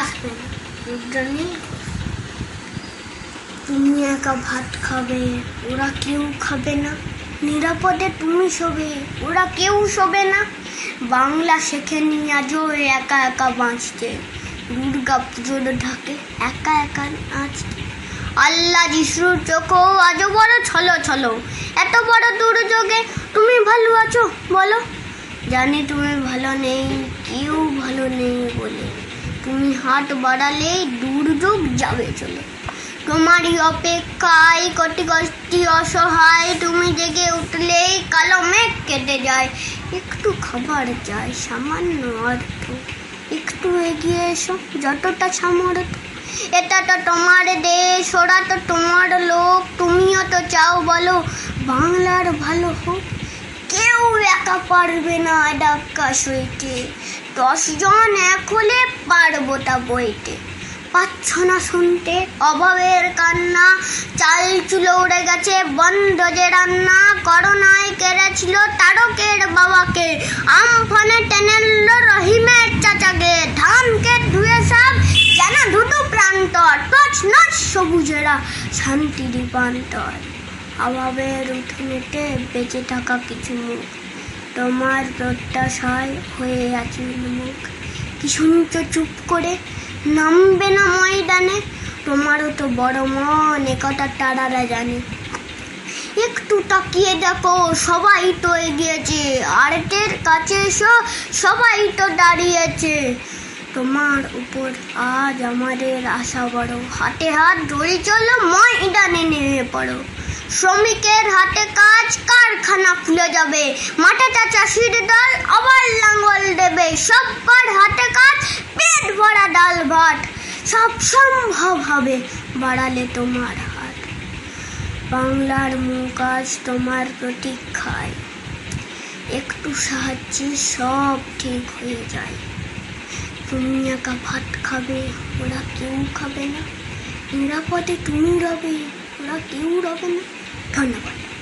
আসবে। না রুদ্রাণী তুমি একা ভাত খাবে, ওরা কেউ খাবে না। নিরাপদে তুমি শোবে, ওরা কেউ শোবে না। বাংলা শেখে নিয়ে আজও একা একা বাঁচতে। দুর্গা পুজোর ঢাকে একা একা নাচতে। আল্লাহ যিশুর চোখও আজও বড় ছলো ছলো। এত বড় দুর্যোগে তুমি ভালো আছো, বলো। জানি তুমি ভালো নেই, কেউ ভালো নেই বলে। তুমি হাত বাড়ালেই দুর্যোগ যাবে চলে। তোমারই অপেক্ষায় কটি কষ্টি অসহায়, তুমি জেগে উঠলেই কালো মেঘ কেটে যায়। একটু খাবার যায় সামান্য অর্থ। একটু এগিয়ে এসো, যতটা সামর্থ্য। এটা তো তোমার দেশ, ওরা তো তোমার লোক, তুমিও তো চাও বলো, বাংলার ভালো একা পারবে না ডাক্কা সইতে। দশজন এক হলে পারব তা বইতে। পাচ্ছ না শুনতে? অভাবের কান্না, চাল চুলো উড়ে গেছে, বন্ধ যে রান্না, করোনায় কেড়েছিল তারকের বাবাকে। আমফানে টেনেল রহিমের চাচাকে। ধানকে ধুয়ে সব যেন দুটো প্রান্তর। টচ নচ সবুজেরা শান্তি রূপান্তর অভাবের উঠোনেতে বেঁচে থাকা কিছু মুখ তোমার প্রত্যাশায় হয়ে আছে মুখ। কি শুনছো চুপ করে? নামবে না ময়দানে? তোমারও তো বড় মন একথা তারারা জানে। একটু তাকিয়ে দেখো, সবাই তো এগিয়েছে। আর্টের কাছে এসো, সবাই তো দাঁড়িয়েছে। তোমার উপর আজ আমাদের আশা বড়। হাতে হাত ধরে চলো, ময়দানে নেমে পড়ো। শ্রমিকের হাতে কাজ, কারখানা খুলে যাবে। মাঠেটা চাষির দল আবার লাঙ্গল দেবে। সবার হাতে কাজ, পেট ভরা ডাল ভাত। সব সম্ভব হবে বাড়ালে তোমার হাত। বাংলার মুখ আজ তোমার প্রতীক্ষায়। একটু সাহায্যে সব ঠিক হয়ে যায়। তুমি একা ভাত খাবে, ওরা কেউ খাবে না। নিরাপদে তুমি রবে, ওরা কেউ রবে না। こんなもん。